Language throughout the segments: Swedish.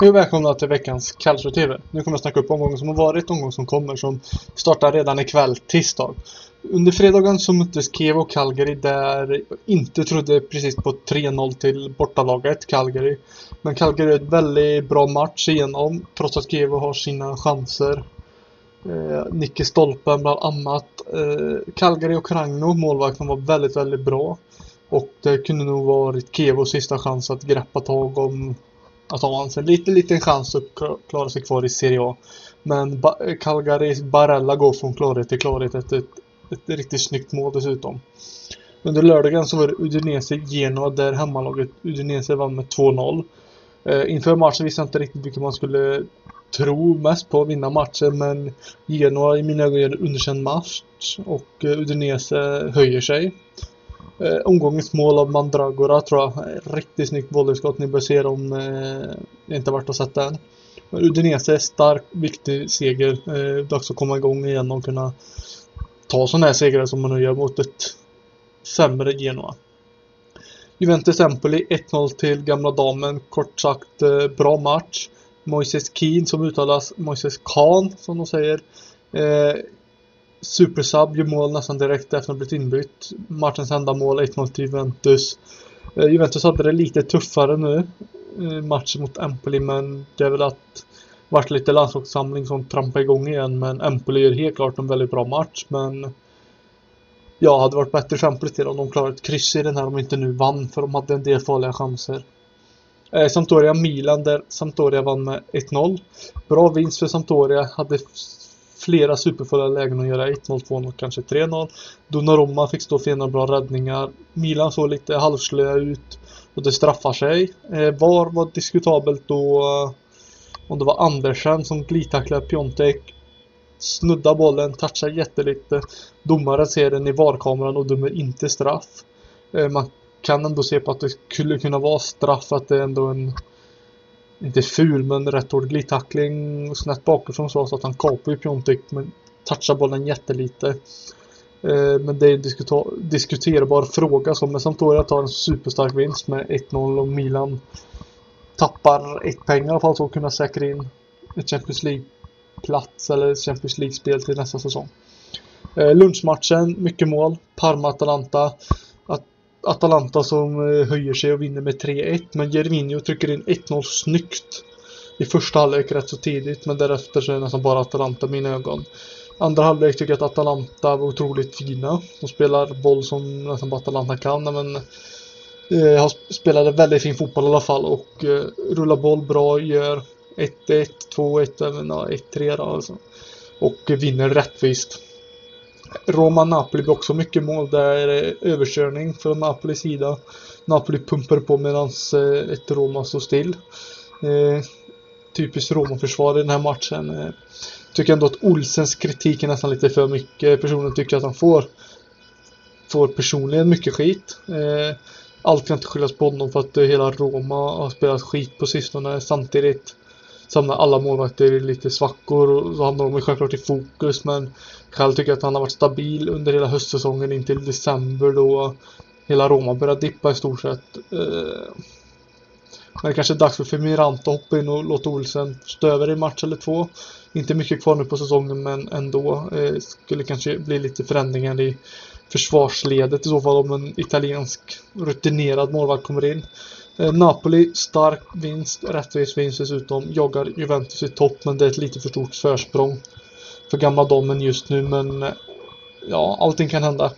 Hej och välkomna till veckans Calcio TV. Nu kommer jag snacka upp omgången som har varit, omgången som kommer som startar redan ikväll, tisdag. Under fredagen så möttes Kiev och Calgary där jag inte trodde precis på 3-0 till bortalaget Calgary. Men Calgary är ett väldigt bra match igenom trots att Kiev har sina chanser. Eh, Nicke Stolpen bland annat. Eh, Calgary och Kragno, målvakten, var väldigt, väldigt bra. Och det kunde nog varit Kievos sista chans att greppa tag om att ha en liten, liten chans att klara sig kvar i Serie A. Men ba Calgaris Barella går från klarhet till klarhet efter ett, ett, ett riktigt snyggt mål dessutom. Under lördagen så var det Udinese Genoa där hemmalaget Udinese vann med 2-0. Eh, inför matchen visste jag inte riktigt vilka man skulle tro mest på att vinna matchen men Genoa i mina ögon gör en underkänd match och eh, Udinese höjer sig. Eh, omgångens mål av Mandragora tror jag. Riktigt snyggt volleyskott. Ni bör se det om eh, det inte varit att sätta än. Udinese, stark, viktig seger. Eh, dags att komma igång igen och kunna ta sådana här segrar som man nu gör mot ett sämre Genoa. Juventus Empoli 1-0 till gamla damen. Kort sagt eh, bra match. Moises Keen som uttalas Moises Khan som de säger. Eh, Supersub gör mål nästan direkt efter att ha blivit inbytt. Matchens enda mål 1-0 till Juventus. Eh, Juventus hade det lite tuffare nu. Eh, matchen mot Empoli men det är väl att varit lite landslagssamling som trampar igång igen men Empoli gör helt klart en väldigt bra match men Ja, hade varit bättre för Empoli till om de klarat ett kryss i den här om de inte nu vann för de hade en del farliga chanser. Eh, Sampdoria Milan där Sampdoria vann med 1-0. Bra vinst för Sampdoria. Hade flera superfulla lägen att göra 1-0, 2-0, kanske 3-0. Donnarumma fick stå för ena bra räddningar. Milan såg lite halvslöa ut och det straffar sig. Eh, VAR var diskutabelt då eh, om det var Andersen som glidtacklade Piontek snuddar bollen, touchar jättelite. Domaren ser den i VAR-kameran och dömer inte straff. Eh, man kan ändå se på att det skulle kunna vara straff, att det är ändå en inte ful men rätt hård glidtackling snett bakifrån så att han kapar ju Pjontek men touchar bollen jättelite. Eh, men det är en diskuterbar fråga som med Sampdoria tar en superstark vinst med 1-0 och Milan tappar ett pengar i alla fall så att kunna säkra in ett Champions League-plats eller Champions League-spel till nästa säsong. Eh, lunchmatchen, mycket mål. Parma-Atalanta. Atalanta som eh, höjer sig och vinner med 3-1. Men Jervinho trycker in 1-0 snyggt. I första halvlek rätt så tidigt men därefter så är det nästan bara Atalanta i mina ögon. Andra halvlek tycker jag att Atalanta var otroligt fina. De spelar boll som nästan bara Atalanta kan men eh, spelade väldigt fin fotboll i alla fall och eh, rullar boll bra, gör 1-1, 2-1, även ja, 1-3 då alltså. Och vinner rättvist. Roma-Napoli blir också mycket mål. Där är överkörning från Napolis sida. Napoli pumpar på medan eh, ett Roma står still. Eh, typiskt Roma-försvar i den här matchen. Eh, tycker ändå att Olsens kritik är nästan lite för mycket. Personen tycker att han får får personligen mycket skit. Eh, allt kan inte skyllas på honom för att eh, hela Roma har spelat skit på sistone samtidigt som när alla målvakter är lite svackor och så hamnar de självklart i fokus men själv tycker jag att han har varit stabil under hela höstsäsongen in till december då hela Roma började dippa i stort sett. Eh, men det kanske är dags för Femirante att hoppa in och låta Olsen stå över i match eller två. Inte mycket kvar nu på säsongen men ändå eh, skulle kanske bli lite förändringar i försvarsledet i så fall om en italiensk rutinerad målvakt kommer in. Eh, Napoli, stark vinst, rättvis vinst dessutom. Joggar Juventus i topp men det är ett lite för stort försprång för gamla domen just nu men eh, ja, allting kan hända.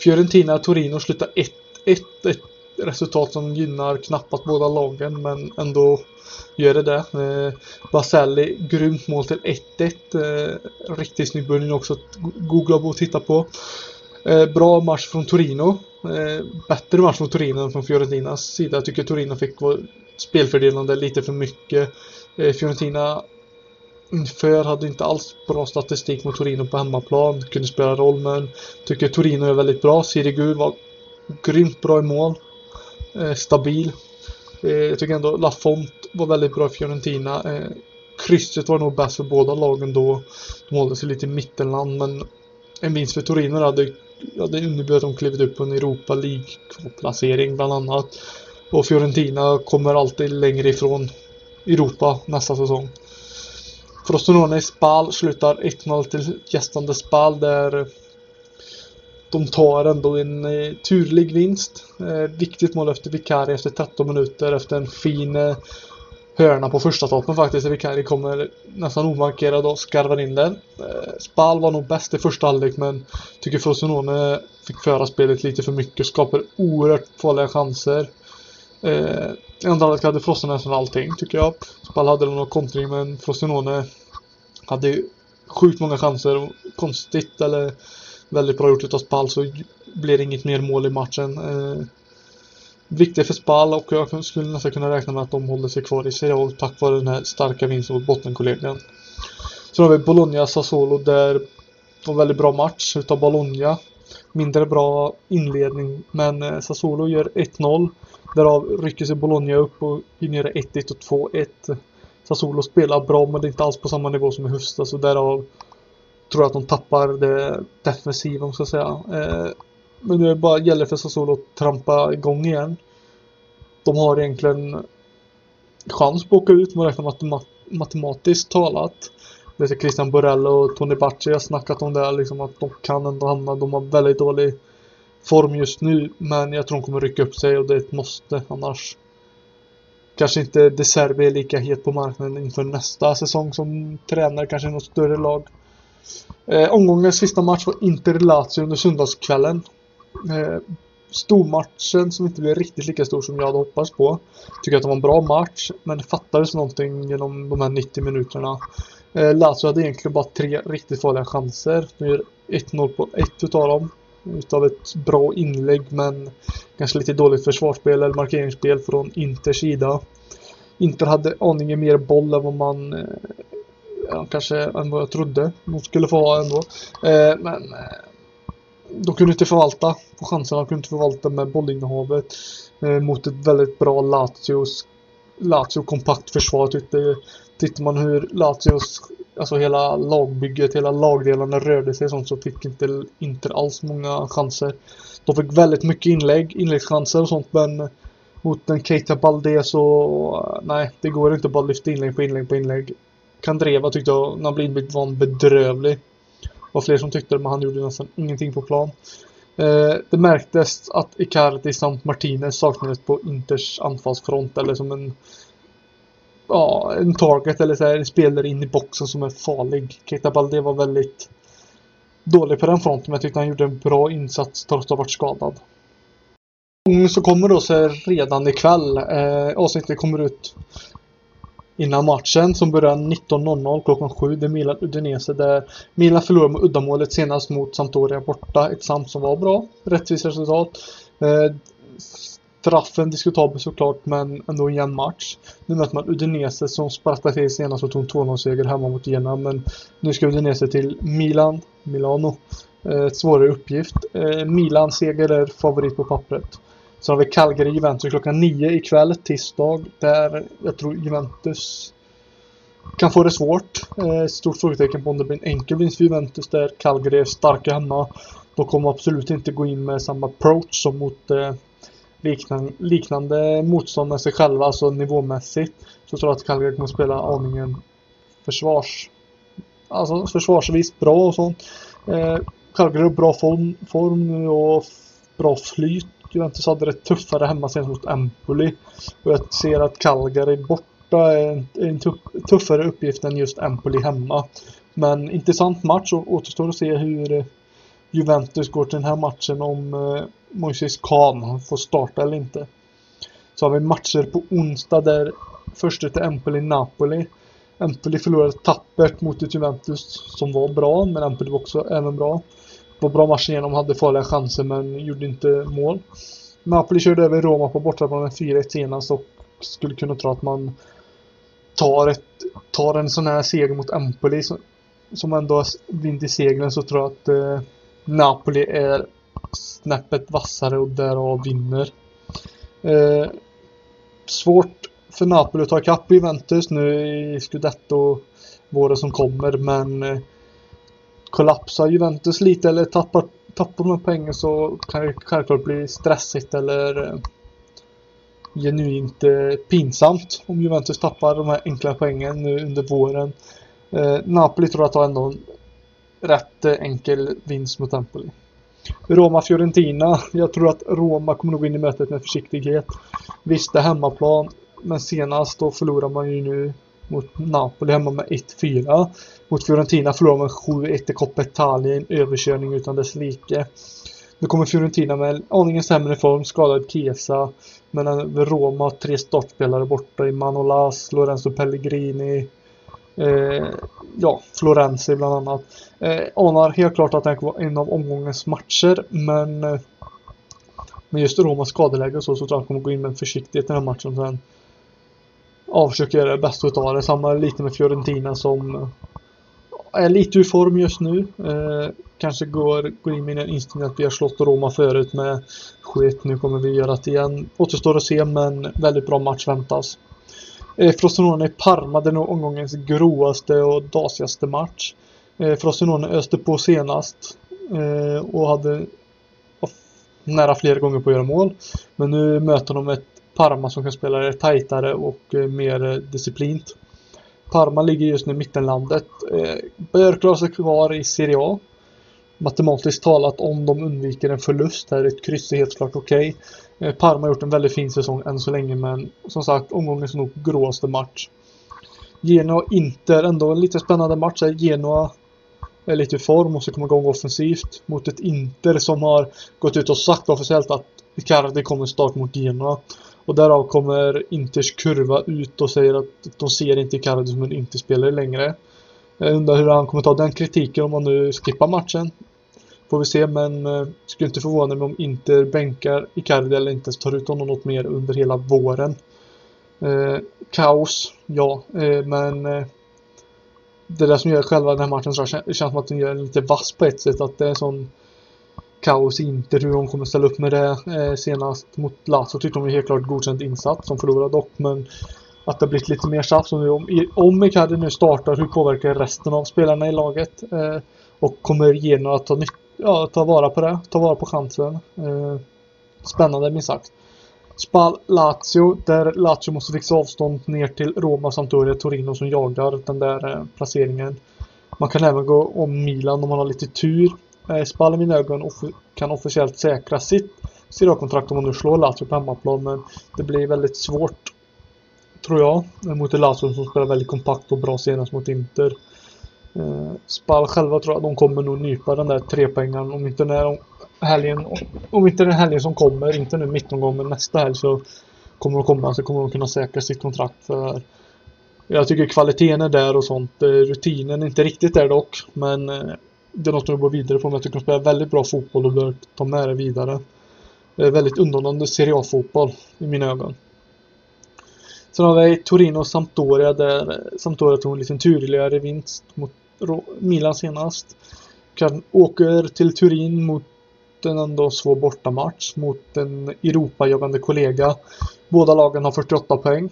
Fiorentina Torino slutar 1-1. Ett resultat som gynnar knappast båda lagen men ändå gör det det. Eh, Baselli, grymt mål till 1-1. Eh, riktigt snygg början också att googla på och titta på. Eh, bra match från Torino. Eh, bättre match mot Torino än från Fiorentinas sida. Jag tycker Torino fick vara spelfördelande lite för mycket. Eh, Fiorentina inför hade inte alls bra statistik mot Torino på hemmaplan. Kunde spela roll men tycker Torino är väldigt bra. Sirigu var grymt bra i mål. Eh, stabil. Eh, jag tycker ändå Lafont var väldigt bra i Fiorentina. Eh, krysset var nog bäst för båda lagen då. De håller sig lite i mittenland men en vinst för Torino hade, det innebär att de klivit upp på en Europa League-placering bland annat. Och Fiorentina kommer alltid längre ifrån Europa nästa säsong. Frosinone i Spal slutar 1-0 till gästande Spal där de tar ändå en eh, turlig vinst. Eh, viktigt mål efter Vicari efter 13 minuter efter en fin eh, hörna på första toppen faktiskt. Vicari kommer nästan omarkerad och skarvar in den. Eh, Spal var nog bäst i första halvlek men tycker Frosinone fick föra spelet lite för mycket. Skapar oerhört farliga chanser. I andra halvlek hade Frosinone nästan allting tycker jag. Spal hade någon kontring men Frosinone hade sjukt många chanser. Konstigt eller väldigt bra gjort utav Spal så blir det inget mer mål i matchen. Eh, Viktiga för Spal och jag skulle nästan kunna räkna med att de håller sig kvar i Serie A tack vare den här starka vinsten mot bottenkollegan. Sen har vi Bologna Sassuolo där var väldigt bra match utav Bologna. Mindre bra inledning men eh, Sassuolo gör 1-0. Därav rycker sig Bologna upp och hinner 1-1 och 2-1. Sassuolo spelar bra men det är inte alls på samma nivå som i höstas och därav tror jag att de tappar det defensiva om man ska säga. Eh, men nu bara gäller för Sassuolo att trampa igång igen. De har egentligen chans på att åka ut, man räknar mat matematiskt talat. Det är Christian Borrello och Tony Bacci har snackat om det, liksom att de kan ändå hamna, de har väldigt dålig form just nu, men jag tror de kommer rycka upp sig och det är ett måste annars. Kanske inte De Serbi är lika het på marknaden inför nästa säsong som tränare, kanske något större lag. Eh, omgångens sista match var Inter-Lazio under söndagskvällen. Eh, stormatchen som inte blev riktigt lika stor som jag hade hoppats på. Tycker att det var en bra match, men det fattades någonting genom de här 90 minuterna. Eh, Lazio hade egentligen bara tre riktigt farliga chanser. Nu gör 1-0 på ett utav dem. Utav ett bra inlägg, men kanske lite dåligt försvarsspel eller markeringsspel från Inters sida. Inter hade aningen mer boll än vad man eh, ja, kanske än vad jag trodde de skulle få ha ändå. Eh, men eh, de kunde inte förvalta på chanserna, de kunde inte förvalta med bollinnehavet eh, mot ett väldigt bra Lazios Lazio kompakt försvar tyckte Tittar man hur Lazios Alltså hela lagbygget, hela lagdelarna rörde sig sånt så fick inte Inter alls många chanser. De fick väldigt mycket inlägg, inläggschanser och sånt men mot en Keita Balde så nej, det går inte bara lyfta inlägg på inlägg på inlägg. Kandreva tyckte jag, när han blev inbytt var han bedrövlig. Det var fler som tyckte det, men han gjorde nästan ingenting på plan. Eh, det märktes att Icardi samt Martinez saknades på Inters anfallsfront eller som en ja, en target eller så här, en spelare in i boxen som är farlig. Keita Balde var väldigt dålig på den fronten men jag tyckte han gjorde en bra insats trots att ha varit skadad. Mm, så kommer då så redan ikväll. Eh, avsnittet kommer ut innan matchen som börjar 19.00 klockan 7. Det är Milan Udinese där Milan förlorade med uddamålet senast mot Sampdoria borta. Ett Samp som var bra. Rättvist resultat. Eh, straffen diskutabel såklart men ändå en jämn match. Nu möter man Udinese som sprattade till senast och tog en 2-0-seger hemma mot Genoa men nu ska Udinese till Milan, Milano. Eh, ett svårare uppgift. Eh, Milan seger är favorit på pappret. Så har vi Calgary Juventus klockan 9 ikväll, tisdag. Där jag tror Juventus kan få det svårt. Eh, stort frågetecken på om det blir en enkel vinst för Juventus där Calgary är starka hemma. De kommer absolut inte gå in med samma approach som mot eh, liknande, liknande motstånd med sig själva, alltså nivåmässigt. Så jag tror att Calgary kommer spela aningen försvars... Alltså försvarsvis bra och sånt. Eh, Calgary har bra form, form och bra flyt Juventus hade det tuffare hemma senast mot Empoli. Och jag ser att Calgary borta är en, en tuffare uppgift än just Empoli hemma. Men intressant match och återstår att se hur eh, Juventus går till den här matchen om eh, Moises Kahn får starta eller inte. Så har vi matcher på onsdag där först ut är Empoli-Napoli. Empoli förlorade tappert mot ett Juventus som var bra, men Empoli var också även bra var bra matchen igenom, hade farliga chanser men gjorde inte mål. Napoli körde över Roma på bortaplan med 4-1 senast och skulle kunna tro att man tar, ett, tar en sån här seger mot Empoli som, som ändå har vind i seglen så tror jag att eh, Napoli är snäppet vassare och därav vinner. Eh, svårt för Napoli att ta ikapp Juventus nu i Scudetto våren som kommer men eh, kollapsar Juventus lite eller tappar, tappar de här poängen så kan det självklart bli stressigt eller eh, genuint eh, pinsamt om Juventus tappar de här enkla poängen nu under våren. Eh, Napoli tror jag tar ändå en rätt eh, enkel vinst mot Empoli. Roma-Fiorentina. Jag tror att Roma kommer nog gå in i mötet med försiktighet. Visst, det är hemmaplan. Men senast då förlorar man ju nu mot Napoli hemma med 1-4. Mot Fiorentina förlorade man 7-1 i Coppa Italia en överkörning utan dess like. Nu kommer Fiorentina med en aningen sämre form, skadad Chiesa. Medan Roma har tre startspelare borta i Manolas, Lorenzo Pellegrini, eh, ja, Florenzi bland annat. Eh, anar helt klart att det här vara en av omgångens matcher, men eh, med just Romas skadeläge och så, så tror jag att han kommer gå in med försiktighet i den här matchen. Sen ja, försöker göra det bästa utav det. Samma lite med Fiorentina som eh, är lite ur form just nu. Eh, kanske går, går in med en instinkt att vi har slått Roma förut med 7 Nu kommer vi göra det igen. Återstår att se men väldigt bra match väntas. Eh, Frosinone i Parma, det är nog omgångens gråaste och dasigaste match. Eh, Frosinone öste på senast eh, och hade nära flera gånger på att göra mål. Men nu möter de ett Parma som kan spela det tajtare och eh, mer eh, disciplint. Parma ligger just nu i mittenlandet. Eh, Bör klara sig kvar i Serie A. Matematiskt talat om de undviker en förlust här. Ett kryss är helt klart okej. Okay. Parma har gjort en väldigt fin säsong än så länge men som sagt omgångens nog gråaste match. Genoa Inter ändå en lite spännande match. Genoa är lite i form och komma igång offensivt mot ett Inter som har gått ut och sagt officiellt att Icardi kommer start mot Genoa. Och därav kommer Inters kurva ut och säger att de ser inte Icardi som en Interspelare längre. Jag undrar hur han kommer ta den kritiken om han nu skippar matchen. Får vi se, men eh, skulle inte förvåna mig om Inter bänkar Icardi eller inte tar ut honom något mer under hela våren. Eh, kaos, ja, eh, men eh, det där som gör själva den här matchen så känns som att den gör lite vass på ett sätt. Att det är sån kaos inte hur de kommer ställa upp med det eh, senast mot Lazio tyckte de var helt klart godkänd insats som förlorade dock men att det har blivit lite mer tjafs om, om Icardi nu startar hur påverkar resten av spelarna i laget eh, och kommer Genoa att ta, ja, ta vara på det, ta vara på chansen. Eh, spännande minst sagt. Spal Lazio, där Lazio måste fixa avstånd ner till Roma, Sampdoria, Torino som jagar den där eh, placeringen. Man kan även gå om Milan om man har lite tur. Eh, Spal i mina ögon off kan officiellt säkra sitt Serie kontrakt om man nu slår Lazio på hemmaplan men det blir väldigt svårt tror jag mot ett Lazio som spelar väldigt kompakt och bra senast mot Inter. Eh, Spal själva tror jag de kommer nog nypa den där trepoängaren om inte när helgen om inte den helgen som kommer, inte nu mittomgången, men nästa helg så kommer de komma så kommer de kunna säkra sitt kontrakt för jag tycker kvaliteten är där och sånt. Eh, rutinen är inte riktigt där dock men det är något de går vidare på. Men jag tycker de spelar väldigt bra fotboll och bör ta med det vidare. Det är väldigt underhållande Serie A-fotboll i mina ögon. Sen har vi Torino och Sampdoria där eh, Sampdoria tog en liten turligare vinst mot Milan senast. Kan, åker till Turin mot en ändå svår bortamatch mot en Europajagande kollega. Båda lagen har 48 poäng.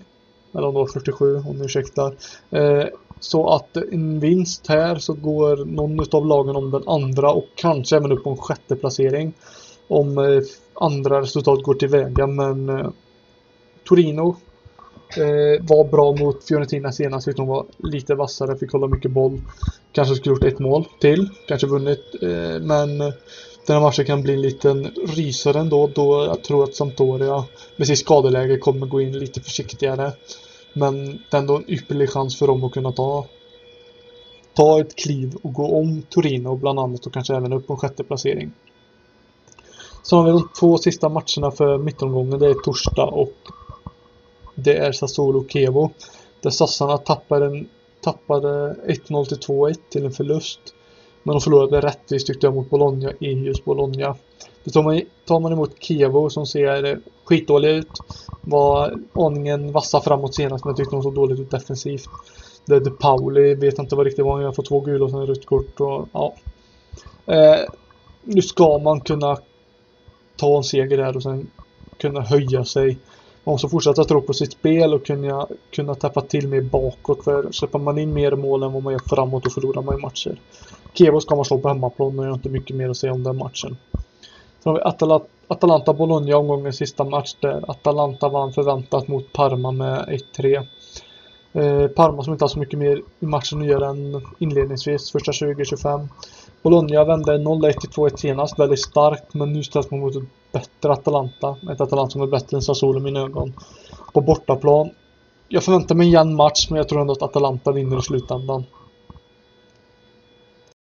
Eller om det var 47 om ni ursäktar. Eh, så att en vinst här så går någon av lagen om den andra och kanske även upp på en sjätte placering. Om eh, andra resultat går tillväga men eh, Torino eh, var bra mot Fiorentina senast. De var lite vassare, fick hålla mycket boll. Kanske skulle gjort ett mål till, kanske vunnit. Eh, men eh, den här matchen kan bli en liten rysare ändå då jag tror att Sampdoria med sitt skadeläge kommer gå in lite försiktigare. Men det är ändå en ypperlig chans för dem att kunna ta ta ett kliv och gå om Torino bland annat och kanske även upp på en sjätte placering. Så har vi de två sista matcherna för mittomgången. Det är torsdag och det är Sassuolo och Kevo. Där sassarna tappade, tappade 1-0 till 2-1 till en förlust. Men de förlorade rättvist tyckte jag mot Bologna i just Bologna. Då tar man, tar man emot Kievo som ser skitdålig ut. Var aningen vassa framåt senast men jag tyckte de såg dåligt ut defensivt. Det De Pauli vet inte vad riktigt var. Han får två gula och sen rött kort. Och, ja. Eh, nu ska man kunna ta en seger där och sen kunna höja sig. Man måste fortsätta tro på sitt spel och kunna, kunna täppa till mer bakåt. För släpper man in mer mål än vad man gör framåt och förlorar man ju matcher. Kevo ska man slå på hemmaplan och jag har inte mycket mer att säga om den matchen. Sen har vi Atalanta-Bologna omgångens sista match där Atalanta vann förväntat mot Parma med 1-3. Eh, Parma som inte har så mycket mer i matchen att göra än inledningsvis, första 20-25. Bologna vände 0-1 till 2-1 senast, väldigt starkt, men nu ställs man mot ett bättre Atalanta. Ett Atalanta som är bättre än Sassuolo i mina ögon. På bortaplan. Jag förväntar mig en jämn match, men jag tror ändå att Atalanta vinner i slutändan.